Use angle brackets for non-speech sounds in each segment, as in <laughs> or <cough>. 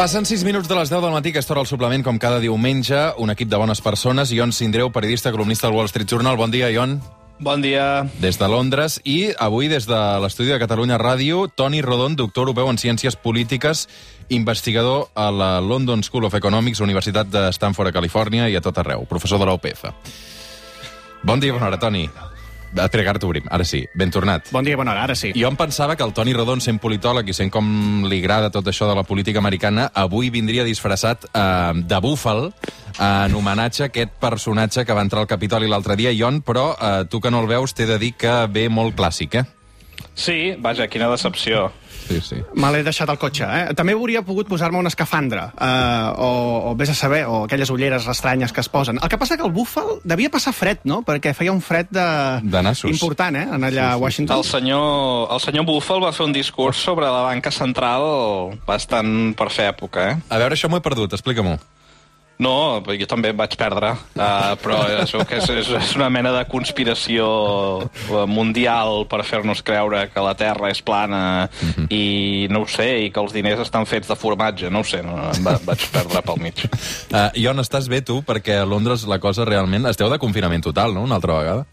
Passen 6 minuts de les 10 del matí, que és hora al suplement, com cada diumenge, un equip de bones persones. Ion Sindreu, periodista, columnista del Wall Street Journal. Bon dia, Ion. Bon dia. Des de Londres. I avui, des de l'estudi de Catalunya Ràdio, Toni Rodon, doctor europeu en Ciències Polítiques, investigador a la London School of Economics, Universitat de Stanford, a Califòrnia, i a tot arreu, professor de la UPF. Bon dia, bona hora, Toni. Espera, que ara t'obrim. Ara sí, ben tornat. Bon dia, bona hora, ara sí. Jo em pensava que el Toni Rodon, sent politòleg i sent com li agrada tot això de la política americana, avui vindria disfressat eh, de búfal en homenatge a aquest personatge que va entrar al Capitoli l'altre dia, Ion, però eh, tu que no el veus t'he de dir que ve molt clàssic, eh? Sí, vaja, quina decepció. Sí, sí. Me l'he deixat al cotxe, eh? També hauria pogut posar-me una escafandra, eh, o, o vés a saber, o aquelles ulleres estranyes que es posen. El que passa que el búfal devia passar fred, no? Perquè feia un fred de... De nassos. important, eh? En allà a Washington. El senyor, el senyor Buffal va fer un discurs sobre la banca central bastant per fer època, eh? A veure, això m'ho he perdut, explica-m'ho. No, jo també em vaig perdre, uh, però és, és, és, és una mena de conspiració eh, mundial per fer-nos creure que la Terra és plana i no ho sé, i que els diners estan fets de formatge, no ho sé, no, em va, vaig perdre pel mig. Uh, <laughs> Ion, estàs bé tu? Perquè a Londres la cosa realment... Esteu de confinament total, no?, una altra vegada.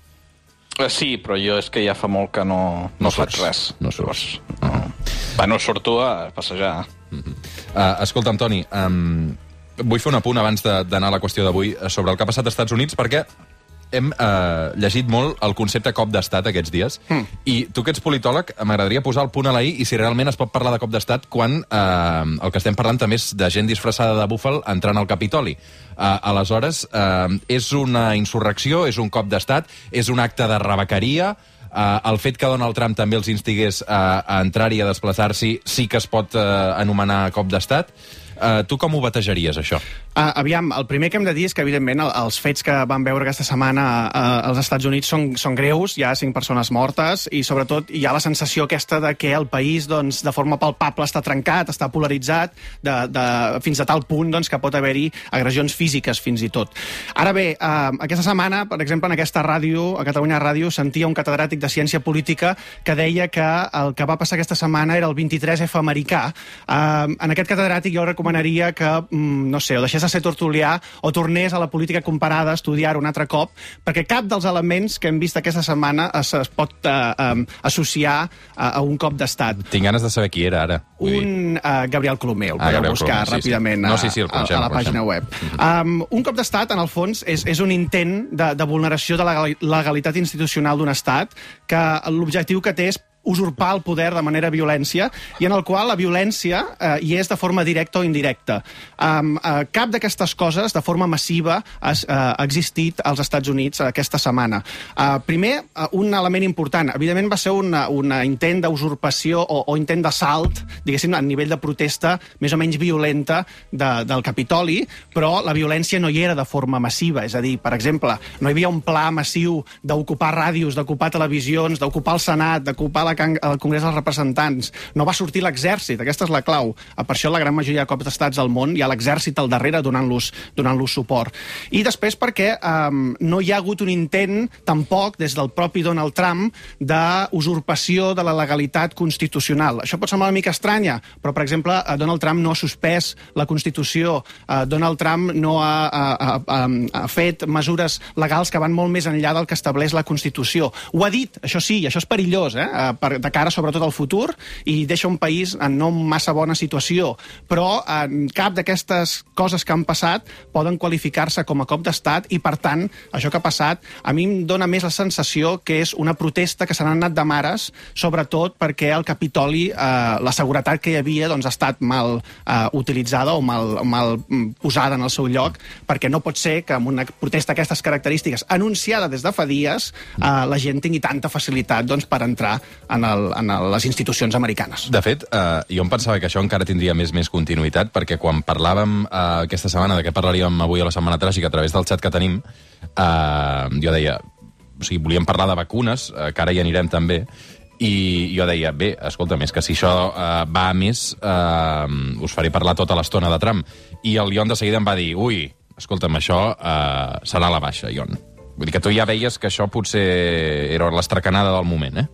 Uh, sí, però jo és que ja fa molt que no, no, No no faig surts, res. no surts. No. Bueno, surto a passejar. Uh, escolta'm, Toni, um, vull fer un apunt abans de- d'anar a la qüestió d'avui eh, sobre el que ha passat als Estats Units, perquè hem uh, llegit molt el concepte cop d'estat aquests dies, mm. i tu que ets politòleg, m'agradaria posar el punt a la i i si realment es pot parlar de cop d'estat quan uh, el que estem parlant també és de gent disfressada de búfal entrant al Capitoli. Uh, aleshores, uh, és una insurrecció, és un cop d'estat, és un acte de rebequeria, Uh, el fet que Donald Trump també els instigués a, a entrar-hi, a desplaçar-s'hi, sí que es pot uh, anomenar cop d'estat. Uh, tu com ho batejaries, això? Uh, aviam, el primer que hem de dir és que, evidentment, el, els fets que vam veure aquesta setmana uh, als Estats Units són, són greus, hi ha cinc persones mortes, i sobretot hi ha la sensació aquesta de que el país, doncs, de forma palpable, està trencat, està polaritzat, de, de, fins a tal punt doncs, que pot haver-hi agressions físiques, fins i tot. Ara bé, uh, aquesta setmana, per exemple, en aquesta ràdio, a Catalunya Ràdio, sentia un catedràtic de ciència política que deia que el que va passar aquesta setmana era el 23F americà. Uh, en aquest catedràtic jo recomanaria que, mm, no sé, o deixés de ser tortulià o tornés a la política comparada a estudiar un altre cop, perquè cap dels elements que hem vist aquesta setmana es, es pot uh, um, associar a, a un cop d'estat. Tinc ganes de saber qui era, ara. Vull. Un uh, Gabriel Colomer, el Ah, podeu buscar Colomer, sí, sí. ràpidament No, a, sí, sí, el a, coneixem, a la el coneixem. pàgina web. Um, un cop d'estat, en el fons, és, és un intent de, de vulneració de la legali- legalitat institucional d'un estat que l'objectiu que té és usurpar el poder de manera violència i en el qual la violència eh, hi és de forma directa o indirecta. Um, eh, cap d'aquestes coses, de forma massiva, eh, ha existit als Estats Units aquesta setmana. Uh, primer, uh, un element important. Evidentment va ser un intent d'usurpació o, o intent d'assalt, diguéssim, a nivell de protesta més o menys violenta de, del Capitoli, però la violència no hi era de forma massiva. És a dir, per exemple, no hi havia un pla massiu d'ocupar ràdios, d'ocupar televisions, d'ocupar el Senat, d'ocupar la el Congrés dels Representants. No va sortir l'exèrcit, aquesta és la clau. Eh, Per això la gran majoria de cops d'estats del món hi ha l'exèrcit al darrere donant-los donant suport. I després perquè um, no hi ha hagut un intent, tampoc, des del propi Donald Trump, d'usurpació de la legalitat constitucional. Això pot semblar una mica estranya, però, per exemple, eh, Donald Trump no ha suspès la Constitució, eh, Donald Trump no ha, ha, ha, ha, ha fet mesures legals que van molt més enllà del que estableix la Constitució. Ho ha dit, això sí, això és perillós, eh? eh, per, de cara sobretot al futur i deixa un país en no massa bona situació. Però en cap d'aquestes coses que han passat poden qualificar-se com a cop d'estat i, per tant, això que ha passat a mi em dona més la sensació que és una protesta que se n'han anat de mares, sobretot perquè al Capitoli eh, la seguretat que hi havia doncs, ha estat mal eh, utilitzada o mal, mal posada en el seu lloc, perquè no pot ser que amb una protesta d'aquestes característiques anunciada des de fa dies eh, la gent tingui tanta facilitat doncs, per entrar en, el, en el, les institucions americanes. De fet, eh, jo em pensava que això encara tindria més més continuïtat, perquè quan parlàvem eh, aquesta setmana de què parlaríem avui a la Setmana Tràgica a través del xat que tenim, eh, jo deia, o sigui, volíem parlar de vacunes, eh, que ara hi anirem també, i jo deia, bé, escolta, més que si això eh, va a més, eh, us faré parlar tota l'estona de Trump. I el Ion de seguida em va dir, ui, escolta'm, això eh, serà la baixa, Ion. Vull dir que tu ja veies que això potser era l'estracanada del moment, eh?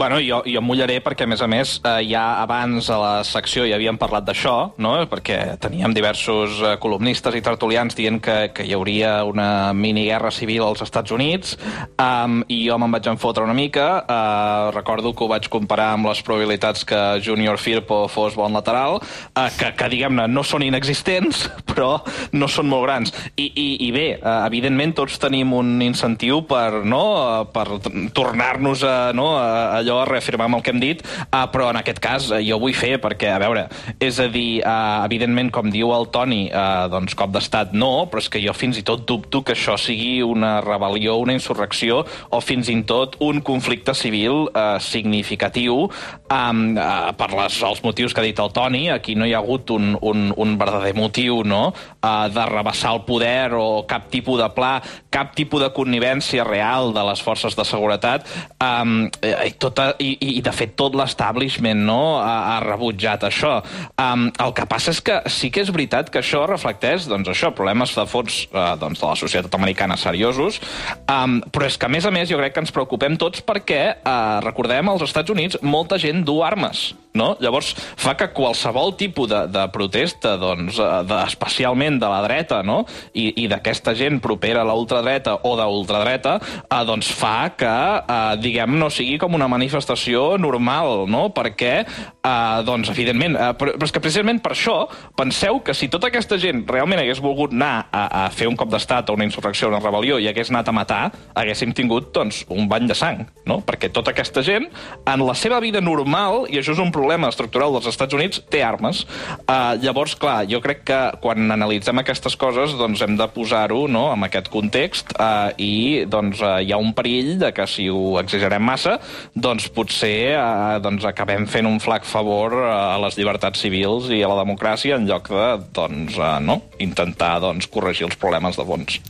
Bueno, jo, jo em mullaré perquè, a més a més, eh, ja abans a la secció ja havíem parlat d'això, no? perquè teníem diversos eh, columnistes i tertulians dient que, que hi hauria una miniguerra civil als Estats Units, um, i jo me'n vaig enfotre una mica. Uh, recordo que ho vaig comparar amb les probabilitats que Junior Firpo fos bon lateral, uh, que, que diguem-ne, no són inexistents, <laughs> però no són molt grans. I, i, i bé, uh, evidentment tots tenim un incentiu per, no, uh, per tornar-nos a, no, a, allò allò, reafirmar el que hem dit, uh, però en aquest cas uh, jo vull fer perquè, a veure, és a dir, uh, evidentment, com diu el Toni, uh, doncs cop d'estat no, però és que jo fins i tot dubto que això sigui una rebel·lió, una insurrecció, o fins i tot un conflicte civil uh, significatiu um, uh, per les, els motius que ha dit el Toni, aquí no hi ha hagut un, un, un verdader motiu no? uh, de rebassar el poder o cap tipus de pla, cap tipus de connivència real de les forces de seguretat, um, i tot tota, i, i de fet tot l'establishment no, ha, ha rebutjat això. Um, el que passa és que sí que és veritat que això reflecteix doncs, això problemes de fons uh, doncs, de la societat americana seriosos, um, però és que a més a més jo crec que ens preocupem tots perquè, uh, recordem, als Estats Units molta gent du armes no? Llavors fa que qualsevol tipus de, de protesta, doncs, eh, de, especialment de la dreta, no? i, i d'aquesta gent propera a la ultradreta o de ultradreta, eh, doncs fa que, eh, diguem, no sigui com una manifestació normal, no? Perquè, eh, doncs, evidentment, eh, però, però és que precisament per això penseu que si tota aquesta gent realment hagués volgut anar a, a fer un cop d'estat o una insurrecció o una rebel·lió i hagués anat a matar, haguéssim tingut, doncs, un bany de sang, no? Perquè tota aquesta gent, en la seva vida normal, i això és un problema estructural dels Estats Units, té armes. Uh, llavors, clar, jo crec que quan analitzem aquestes coses doncs hem de posar-ho no, en aquest context uh, i doncs, uh, hi ha un perill de que si ho exagerem massa, doncs potser uh, doncs, acabem fent un flac favor a les llibertats civils i a la democràcia en lloc de doncs, uh, no, intentar doncs, corregir els problemes de fons.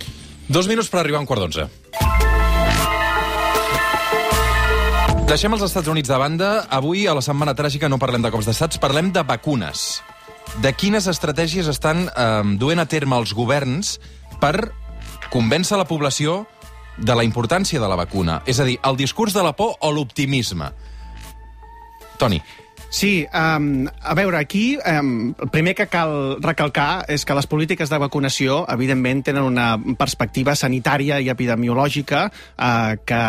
Dos minuts per arribar a un quart d'onze. Deixem els Estats Units de banda. Avui, a la Setmana Tràgica, no parlem de cops d'estats, parlem de vacunes. De quines estratègies estan eh, duent a terme els governs per convèncer la població de la importància de la vacuna. És a dir, el discurs de la por o l'optimisme. Toni. Sí, um, a veure, aquí um, el primer que cal recalcar és que les polítiques de vacunació, evidentment, tenen una perspectiva sanitària i epidemiològica uh, que,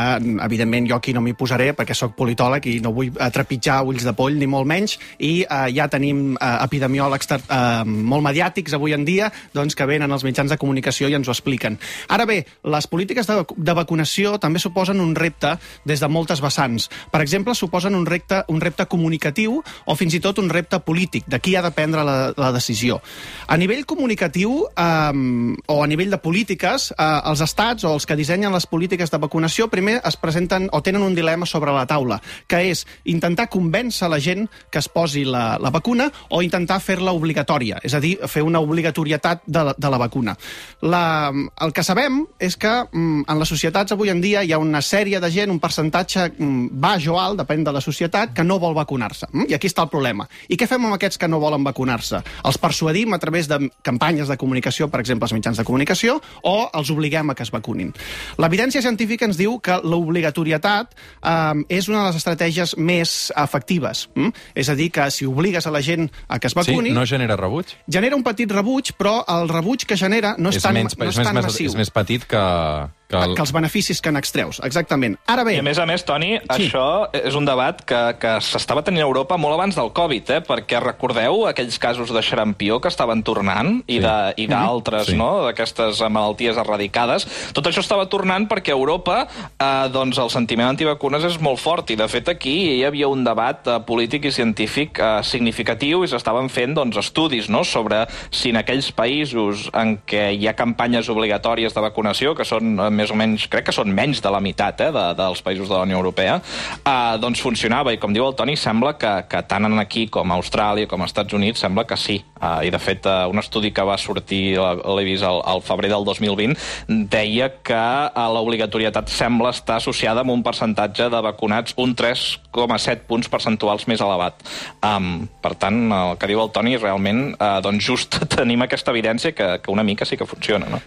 evidentment, jo aquí no m'hi posaré perquè sóc politòleg i no vull trepitjar ulls de poll, ni molt menys, i uh, ja tenim uh, epidemiòlegs uh, molt mediàtics avui en dia doncs, que venen als mitjans de comunicació i ens ho expliquen. Ara bé, les polítiques de, de vacunació també suposen un repte des de moltes vessants. Per exemple, suposen un repte, un repte comunicatiu comunicatiu o fins i tot un repte polític, de qui ha de prendre la, la decisió. A nivell comunicatiu eh, o a nivell de polítiques, eh, els estats o els que dissenyen les polítiques de vacunació primer es presenten o tenen un dilema sobre la taula, que és intentar convèncer la gent que es posi la, la vacuna o intentar fer-la obligatòria, és a dir, fer una obligatorietat de la, de la vacuna. La, el que sabem és que mm, en les societats avui en dia hi ha una sèrie de gent, un percentatge mm, baix o alt, depèn de la societat, que no vol vacunar-se. Mm? I aquí està el problema. I què fem amb aquests que no volen vacunar-se? Els persuadim a través de campanyes de comunicació, per exemple, els mitjans de comunicació, o els obliguem a que es vacunin. L'evidència científica ens diu que l'obligatorietat eh, és una de les estratègies més efectives. Mm? És a dir, que si obligues a la gent a que es vacuni... Sí, no genera rebuig? Genera un petit rebuig, però el rebuig que genera no és, és tan, menys, no és, és tan més, massiu. És més petit que, Que el- que els beneficis que n'extreus. Exactament. Ara bé... I a més a més, Toni, sí. això és un debat que, que s'estava tenint a Europa molt abans del Covid, eh? perquè recordeu aquells casos de xarampió que estaven tornant i Sí. de- i d'altres, Sí. no?, d'aquestes malalties erradicades. Tot això estava tornant perquè a Europa eh, doncs el sentiment antivacunes és molt fort i, de fet, aquí hi havia un debat eh, polític i científic eh, significatiu i s'estaven fent doncs, estudis no?, sobre si en aquells països en què hi ha campanyes obligatòries de vacunació, que són eh, més o menys, crec que són menys de la meitat eh, de, dels països de la Unió Europea, eh, doncs funcionava. I com diu el Toni, sembla que, que tant aquí com a Austràlia com als Estats Units sembla que sí. Uh, I, de fet, uh, un estudi que va sortir, uh, l'he vist al, al febrer del 2020, deia que uh, l'obligatorietat sembla estar associada amb un percentatge de vacunats un 3,7 punts percentuals més elevat. Um, per tant, el que diu el Toni, realment, uh, doncs just <laughs> tenim aquesta evidència que, que una mica sí que funciona, no?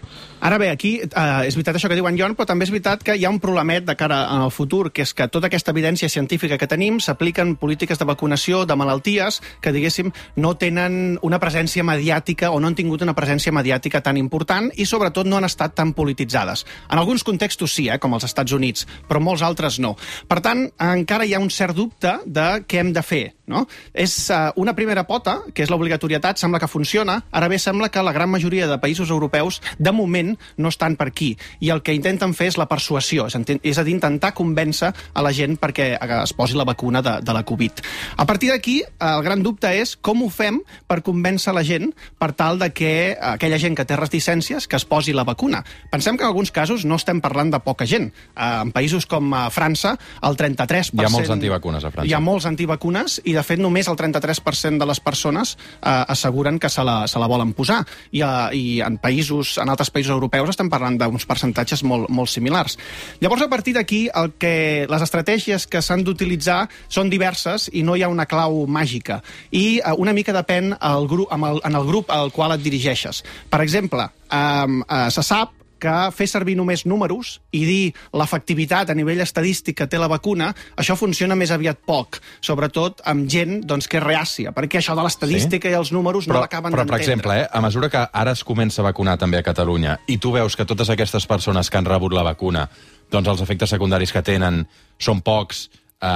Ara bé, aquí eh, és veritat això que diu en Jon, però també és veritat que hi ha un problemet de cara al futur, que és que tota aquesta evidència científica que tenim s'apliquen polítiques de vacunació de malalties que, diguéssim, no tenen una presència mediàtica o no han tingut una presència mediàtica tan important i, sobretot, no han estat tan polititzades. En alguns contextos sí, eh, com als Estats Units, però molts altres no. Per tant, encara hi ha un cert dubte de què hem de fer. No? És uh, una primera pota, que és l'obligatorietat, sembla que funciona. Ara bé, sembla que la gran majoria de països europeus, de moment, no estan per aquí. I el que intenten fer és la persuasió, és, a dir, intentar convèncer a la gent perquè eh, es posi la vacuna de, de la Covid. A partir d'aquí, el gran dubte és com ho fem per convèncer la gent per tal de que eh, aquella gent que té reticències que es posi la vacuna. Pensem que en alguns casos no estem parlant de poca gent. Eh, en països com França, el 33%... Hi ha molts antivacunes a França. Hi ha molts antivacunes i, de fet, només el 33% de les persones eh, asseguren que se la, se la volen posar. I, eh, I en països, en altres països europeus estem parlant d'uns percentatges molt, molt similars. Llavors, a partir d'aquí, el que les estratègies que s'han d'utilitzar són diverses i no hi ha una clau màgica. I eh, una mica depèn el grup, amb el, en el grup al qual et dirigeixes. Per exemple, eh, eh, se sap que fer servir només números i dir l'efectivitat a nivell estadístic que té la vacuna, això funciona més aviat poc, sobretot amb gent doncs, que és reàcia, perquè això de l'estadística sí? i els números Però, no l'acaben però per d'entendre. exemple, eh, a mesura que ara es comença a vacunar també a Catalunya i tu veus que totes aquestes persones que han rebut la vacuna, doncs els efectes secundaris que tenen són pocs, eh,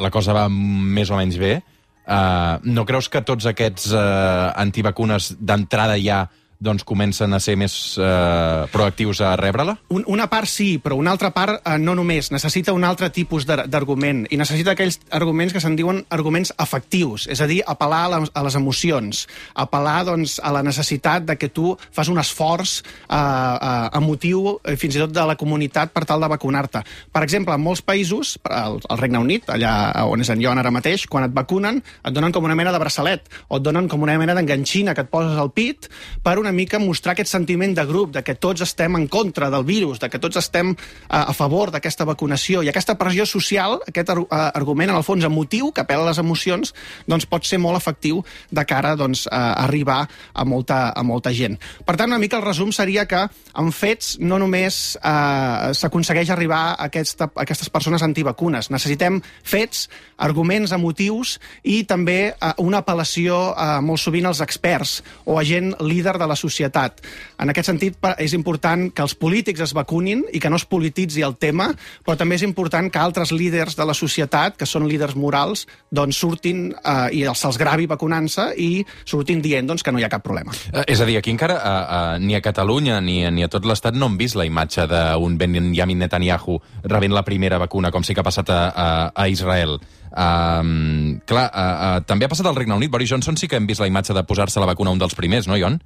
la cosa va més o menys bé, eh, no creus que tots aquests eh, antivacunes d'entrada ja doncs comencen a ser més eh, proactius a rebre-la? Un, una part sí, però una altra part eh, no només. Necessita un altre tipus d'ar- d'argument i necessita aquells arguments que se'n diuen arguments afectius, és a dir, apel·lar a les, a les emocions, apel·lar doncs, a la necessitat de que tu fas un esforç eh, eh, emotiu, eh, fins i tot de la comunitat, per tal de vacunar-te. Per exemple, en molts països, al, al Regne Unit, allà on és en Joan ara mateix, quan et vacunen, et donen com una mena de braçalet, o et donen com una mena d'enganxina que et poses al pit per una mica mostrar aquest sentiment de grup, de que tots estem en contra del virus, de que tots estem a, a favor d'aquesta vacunació. I aquesta pressió social, aquest ar a- argument, en el fons emotiu, que apel·la a les emocions, doncs pot ser molt efectiu de cara doncs, a arribar a molta, a molta gent. Per tant, una mica el resum seria que amb fets no només eh, s'aconsegueix arribar a, aquesta, a aquestes persones antivacunes. Necessitem fets, arguments emotius i també eh, una apel·lació eh, molt sovint als experts o a gent líder de la societat. En aquest sentit, és important que els polítics es vacunin i que no es polititzi el tema, però també és important que altres líders de la societat, que són líders morals, doncs surtin eh, i se'ls gravi vacunant-se i surtin dient doncs, que no hi ha cap problema. Eh, és a dir, aquí encara eh, eh, ni a Catalunya ni, ni a tot l'Estat no hem vist la imatge d'un Benjamin Netanyahu rebent la primera vacuna, com sí que ha passat a, a, a Israel. Um, clar, uh, uh, també ha passat al Regne Unit. Boris Johnson sí que hem vist la imatge de posar-se la vacuna un dels primers, no, Ion?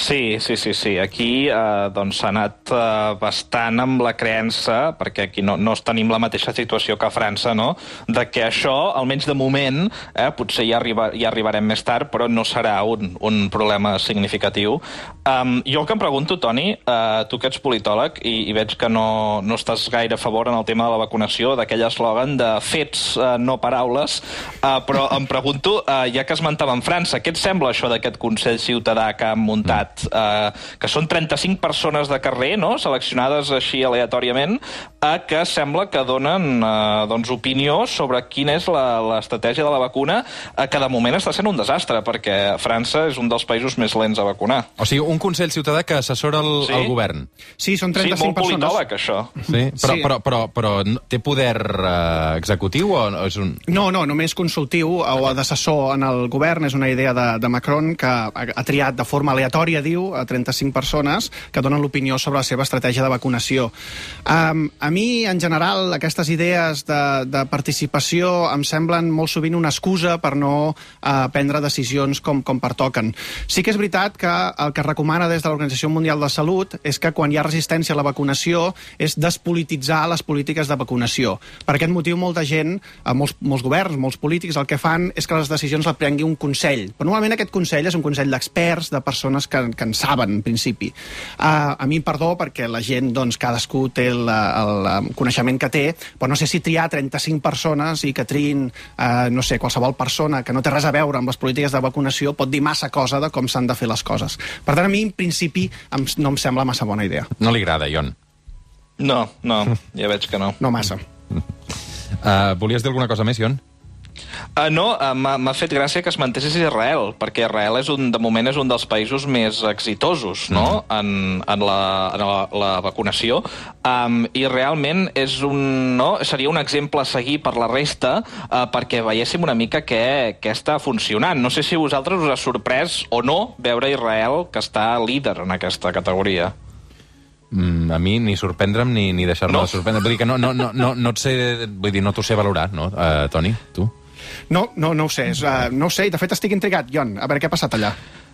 Sí, sí, sí, sí. Aquí eh, doncs s'ha anat eh, bastant amb la creença, perquè aquí no, no tenim la mateixa situació que a França, no?, de que això, almenys de moment, eh, potser ja, arriba, ja arribarem més tard, però no serà un, un problema significatiu. Um, jo el que em pregunto, Toni, eh, tu que ets politòleg i, i veig que no, no estàs gaire a favor en el tema de la vacunació, d'aquell eslògan de fets, eh, no paraules, eh, però em pregunto, eh, ja que esmentaven França, què et sembla això d'aquest Consell Ciutadà que han muntat? Eh, que són 35 persones de carrer, no?, seleccionades així aleatòriament, eh, que sembla que donen eh, doncs, opinió sobre quina és la- l'estratègia de la vacuna, eh, que de moment està sent un desastre, perquè França és un dels països més lents a vacunar. O sigui, un Consell Ciutadà que assessora el, Sí. el govern. Sí, són Sí, 35 molt persones. politòleg, això. Sí? Però, Sí. però, però, però no- té poder eh, executiu o és un... No, no, només consultiu o d'assessor en el govern. És una idea de, de Macron que ha, ha triat de forma aleatòria, diu, a 35 persones que donen l'opinió sobre la seva estratègia de vacunació. Um, a mi, en general, aquestes idees de, de participació em semblen molt sovint una excusa per no uh, prendre decisions com, com pertoquen. Sí que és veritat que el que recomana des de l'Organització Mundial de Salut és que quan hi ha resistència a la vacunació és despolititzar les polítiques de vacunació. Per aquest motiu, molta gent, eh, molts, molts governs, molts polítics, el que fan és que les decisions les prengui un consell. Però normalment aquest consell és un consell d'experts, de persones que, que en saben, en principi. Uh, a mi, perdó, perquè la gent, doncs, cadascú té el, el coneixement que té, però no sé si triar 35 persones i que triïn, uh, no sé, qualsevol persona que no té res a veure amb les polítiques de vacunació pot dir massa cosa de com s'han de fer les coses. Per tant, a mi, en principi, em, no em sembla massa bona idea. No li agrada, Ion. No, no, ja veig que no. No massa. Uh, volies dir alguna cosa més, Ion? Uh, no, uh, m'ha fet gràcia que es mantessis Israel, perquè Israel és un, de moment és un dels països més exitosos no? en, en, la, en la, la vacunació um, i realment és un, no? seria un exemple a seguir per la resta uh, perquè veiéssim una mica què, què està funcionant. No sé si vosaltres us ha sorprès o no veure Israel que està líder en aquesta categoria. Mm, a mi ni sorprendre'm ni, ni deixar-me No. de sorprendre. Vull dir que no, no, no, no, no et sé... Vull dir, no t'ho sé valorar, no, uh, Toni? Tu? No, no, no ho sé. És, uh, no ho sé, i de fet estic intrigat, Jon, a veure què ha passat allà.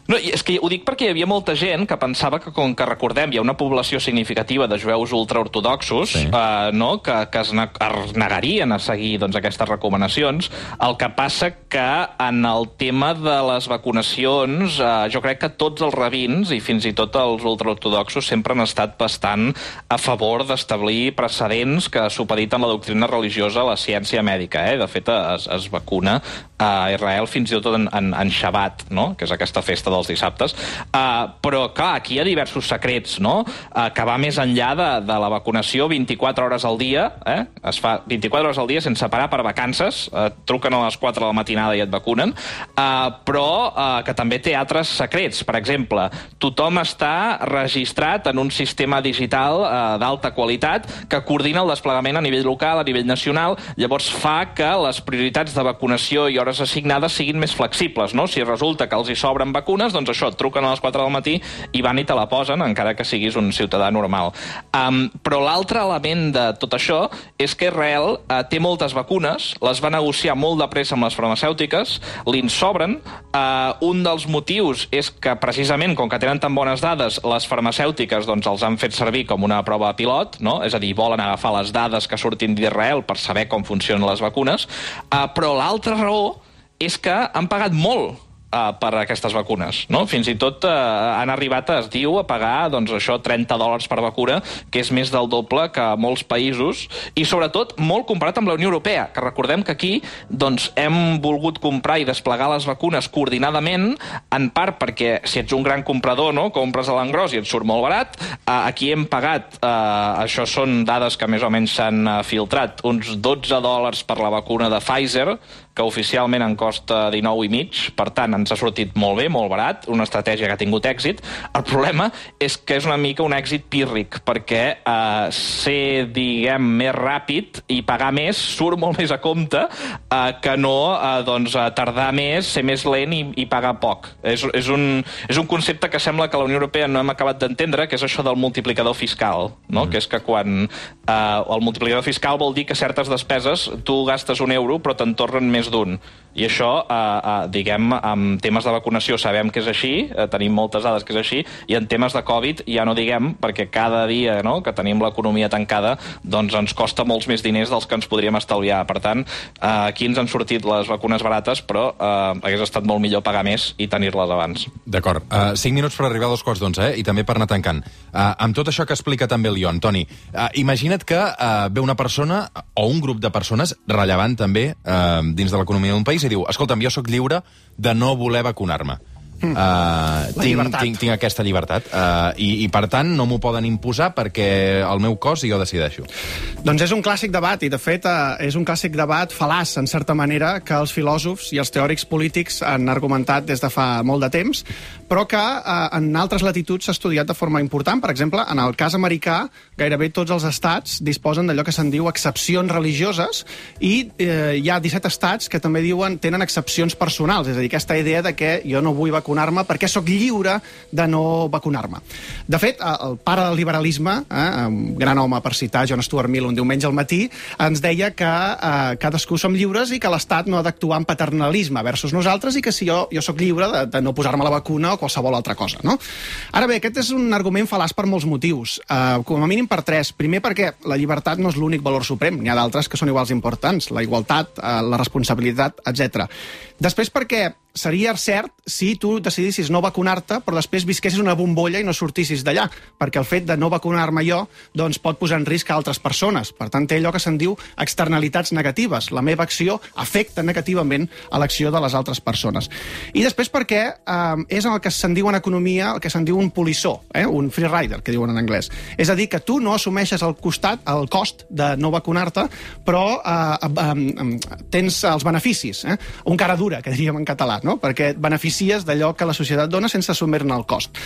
No, és que ho dic perquè hi havia molta gent que pensava que, com que recordem, hi ha una població significativa de jueus ultraortodoxos Sí. eh, no? que, que es, ne es negarien a seguir doncs, aquestes recomanacions. El que passa que en el tema de les vacunacions, eh, jo crec que tots els rabins, i fins i tot els ultraortodoxos, sempre han estat bastant a favor d'establir precedents que supediten la doctrina religiosa a la ciència mèdica. Eh? De fet, es, es vacuna a Israel fins i tot en, en, en Shabbat, no? que és aquesta festa dels dissabtes. Uh, però, clar, aquí hi ha diversos secrets, no? Uh, que va més enllà de, de la vacunació 24 hores al dia, eh? es fa 24 hores al dia sense parar per vacances, uh, truquen a les 4 de la matinada i et vacunen, uh, però uh, que també té altres secrets. Per exemple, tothom està registrat en un sistema digital uh, d'alta qualitat que coordina el desplegament a nivell local, a nivell nacional, llavors fa que les prioritats de vacunació i hores assignades siguin més flexibles, no? Si resulta que els hi sobren vacunes, doncs això, et truquen a les 4 del matí i van i te la posen, encara que siguis un ciutadà normal. Um, però l'altre element de tot això és que Israel uh, té moltes vacunes, les va negociar molt de pressa amb les farmacèutiques, li en sobren. Uh, un dels motius és que, precisament, com que tenen tan bones dades, les farmacèutiques doncs, els han fet servir com una prova pilot, no? és a dir, volen agafar les dades que surtin d'Israel per saber com funcionen les vacunes, uh, però l'altra raó és que han pagat molt uh, per aquestes vacunes. No? Fins i tot uh, han arribat, es diu, a pagar doncs, això 30 dòlars per vacuna, que és més del doble que a molts països, i sobretot molt comparat amb la Unió Europea, que recordem que aquí doncs, hem volgut comprar i desplegar les vacunes coordinadament, en part perquè si ets un gran comprador, no? compres a l'engròs i et surt molt barat, uh, aquí hem pagat, uh, això són dades que més o menys s'han uh, filtrat, uns 12 dòlars per la vacuna de Pfizer, que oficialment en costa 19 i mig, per tant ens ha sortit molt bé, molt barat, una estratègia que ha tingut èxit. El problema és que és una mica un èxit pírric, perquè eh, ser, diguem, més ràpid i pagar més surt molt més a compte eh, que no eh, doncs, tardar més, ser més lent i, i pagar poc. És, és, un, és un concepte que sembla que la Unió Europea no hem acabat d'entendre, que és això del multiplicador fiscal, no? Mm. que és que quan eh, el multiplicador fiscal vol dir que certes despeses tu gastes un euro però te'n tornen més d'un. I això, eh, eh, diguem, temes de vacunació sabem que és així, eh, tenim moltes dades que és així, i en temes de Covid ja no diguem, perquè cada dia no, que tenim l'economia tancada doncs ens costa molts més diners dels que ens podríem estalviar. Per tant, eh, aquí ens han sortit les vacunes barates, però eh, hagués estat molt millor pagar més i tenir-les abans. D'acord. Uh, cinc minuts per arribar a dos quarts d'onze, eh? i també per anar tancant. Uh, amb tot això que explica també el Ion, Toni, uh, imagina't que uh, ve una persona, o un grup de persones, rellevant també, uh, dins de l'economia d'un país, i diu, escolta'm, jo sóc lliure de no voler vacunar-me. Uh, tinc, llibertat. tinc, tinc aquesta llibertat. Uh, i, I, per tant, no m'ho poden imposar perquè el meu cos i jo decideixo. Doncs és un clàssic debat, i de fet eh, és un clàssic debat fal·laç, en certa manera, que els filòsofs i els teòrics polítics han argumentat des de fa molt de temps, però que eh, en altres latituds s'ha estudiat de forma important. Per exemple, en el cas americà, gairebé tots els estats disposen d'allò que se'n diu excepcions religioses, i eh, hi ha 17 estats que també diuen tenen excepcions personals, és a dir, aquesta idea de que jo no vull vacunar-me perquè sóc lliure de no vacunar-me. De fet, el pare del liberalisme, eh, un gran home per citar John Stuart Mill un diumenge al matí, ens deia que eh, cadascú som lliures i que l'Estat no ha d'actuar amb paternalisme versus nosaltres i que si jo, jo sóc lliure de, de no posar-me la vacuna o qualsevol altra cosa. No? Ara bé, aquest és un argument fal·laç per molts motius, eh, com a mínim per tres. Primer perquè la llibertat no és l'únic valor suprem, n'hi ha d'altres que són iguals importants, la igualtat, eh, la responsabilitat, etc. Després perquè seria cert si tu decidissis no vacunar-te, però després visquessis una bombolla i no sortissis d'allà, perquè el fet de no vacunar-me jo doncs, pot posar en risc a altres persones. Per tant, té allò que se'n diu externalitats negatives. La meva acció afecta negativament a l'acció de les altres persones. I després perquè eh, és el que se'n diu en economia el que se'n diu un polissó, eh? un free rider, que diuen en anglès. És a dir, que tu no assumeixes el costat, el cost de no vacunar-te, però eh, eh, tens els beneficis. Eh? Un cara dura, que diríem en català, no? perquè et beneficies d'allò que la societat dona sense assumir-ne el cost.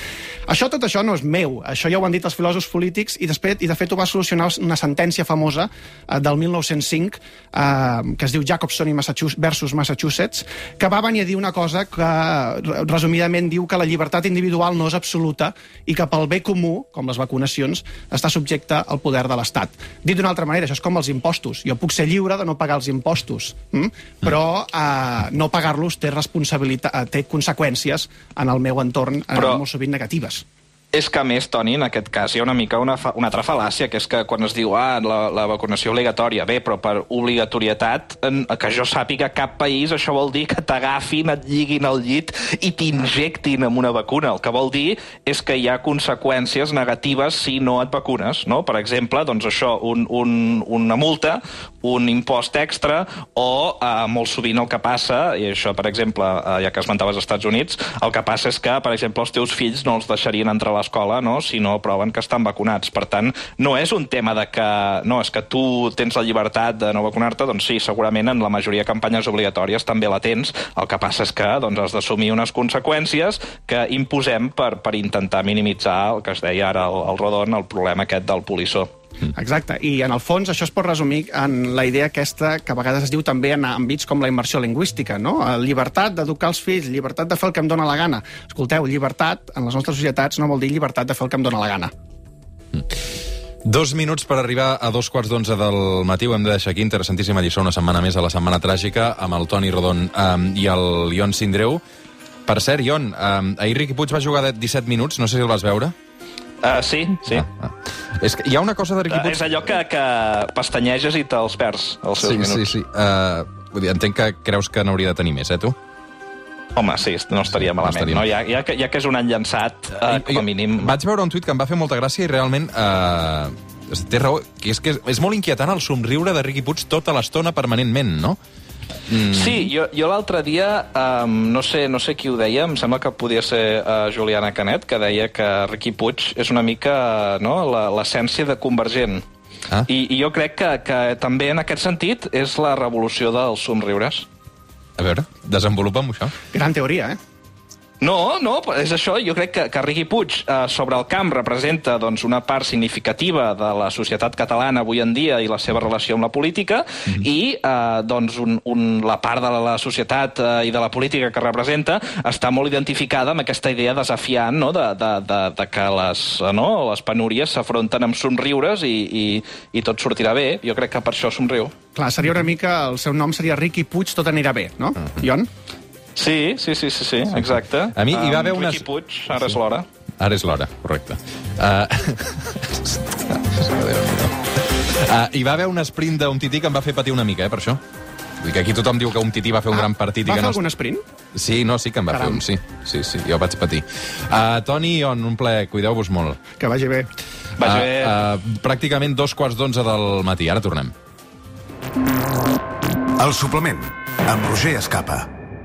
Això, tot això no és meu, això ja ho han dit els filòsofs polítics i, després, i de fet ho va solucionar una sentència famosa eh, del 1905 eh, que es diu Jacobson i Massachusetts versus Massachusetts, que va venir a dir una cosa que re- resumidament diu que la llibertat individual no és absoluta i que pel bé comú, com les vacunacions, està subjecte al poder de l'Estat. Dit d'una altra manera, això és com els impostos. Jo puc ser lliure de no pagar els impostos, hm? però eh, no pagar-los té responsabilitat, eh, té conseqüències en el meu entorn, eh, Però- molt sovint negatives. És que, a més, Toni, en aquest cas hi ha una mica una, fa, una altra fal·làcia, que és que quan es diu ah, la, la vacunació obligatòria, bé, però per obligatorietat, en, que jo sàpiga cap país, això vol dir que t'agafin, et lliguin al llit i t'injectin amb una vacuna. El que vol dir és que hi ha conseqüències negatives si no et vacunes, no? Per exemple, doncs això, un, un, una multa, un impost extra, o eh, molt sovint el que passa, i això, per exemple, eh, ja que esmentaves als Estats Units, el que passa és que, per exemple, els teus fills no els deixarien entrar a l'escola no? si no proven que estan vacunats. Per tant, no és un tema de que, no, és que tu tens la llibertat de no vacunar-te, doncs sí, segurament en la majoria de campanyes obligatòries també la tens. El que passa és que doncs, has d'assumir unes conseqüències que imposem per, per intentar minimitzar el que es deia ara el Rodon, el problema aquest del polissó. Exacte, i en el fons això es pot resumir en la idea aquesta que a vegades es diu també en àmbits com la immersió lingüística, no? Eh, Llibertat d'educar els fills, llibertat de fer el que em dóna la gana. Escolteu, llibertat en les nostres societats no vol dir llibertat de fer el que em dóna la gana. Dos minuts per arribar a dos quarts d'onze del matí. Ho hem de deixar aquí. Interessantíssima lliçó, una setmana més a la Setmana Tràgica, amb el Toni Rodon um, i el Ion Sindreu. Per cert, Ion, um, ahir Riqui Puig va jugar de 17 minuts, no sé si el vas veure. Uh, sí, sí. Ah, ah. És que hi ha una cosa de Riqui Uh, Puig... és allò que, que pestanyeges i te'ls perds, els seus Sí, minuts. sí, sí. Uh, vull dir, entenc que creus que n'hauria de tenir més, eh, tu? Home, sí, no estaria malament. estaria No, ja, ja, que, ja que és un any llançat, uh, com a mínim... Vaig veure un tuit que em va fer molta gràcia i realment... Uh, té raó, que és que és, molt inquietant el somriure de Riqui Puig tota l'estona permanentment, no? Mm. Sí, jo, jo l'altre dia, um, no, sé, no sé qui ho deia, em sembla que podia ser uh, Juliana Canet, que deia que Riqui Puig és una mica no, la- l'essència de Convergent. Ah. I, I jo crec que, que també en aquest sentit és la revolució dels somriures. A veure, desenvolupa'm això. Gran teoria, eh? No, no, és això. Jo crec que, que Riqui Puig eh, sobre el camp representa doncs, una part significativa de la societat catalana avui en dia i la seva relació amb la política mm -hmm. i eh, doncs un, un, la part de la, la societat eh, i de la política que representa està molt identificada amb aquesta idea desafiant no? de, de, de, de que les, eh, no? les penúries s'afronten amb somriures i, i, i tot sortirà bé. Jo crec que per això somriu. Clar, seria una mica... El seu nom seria Riqui Puig, tot anirà bé, no? Ion? Sí, sí, sí, sí, sí exacte. A mi hi va haver unes- Riqui Puig, ara és l'hora. Ara és l'hora, correcte. <laughs> Uh... uh, hi va haver un sprint d'un tití que em va fer patir una mica, eh, per això. Vull dir que aquí tothom diu que un tití va fer un gran partit i Va que fer no... algun sprint? Sí, no, sí que em va Caram. fer un, sí. Sí, sí, jo vaig patir. Uh, Toni i On, un plaer, cuideu-vos molt. Que vagi bé. Vaig bé. uh, pràcticament dos quarts d'onze del matí. Ara tornem. El suplement, amb Roger Escapa.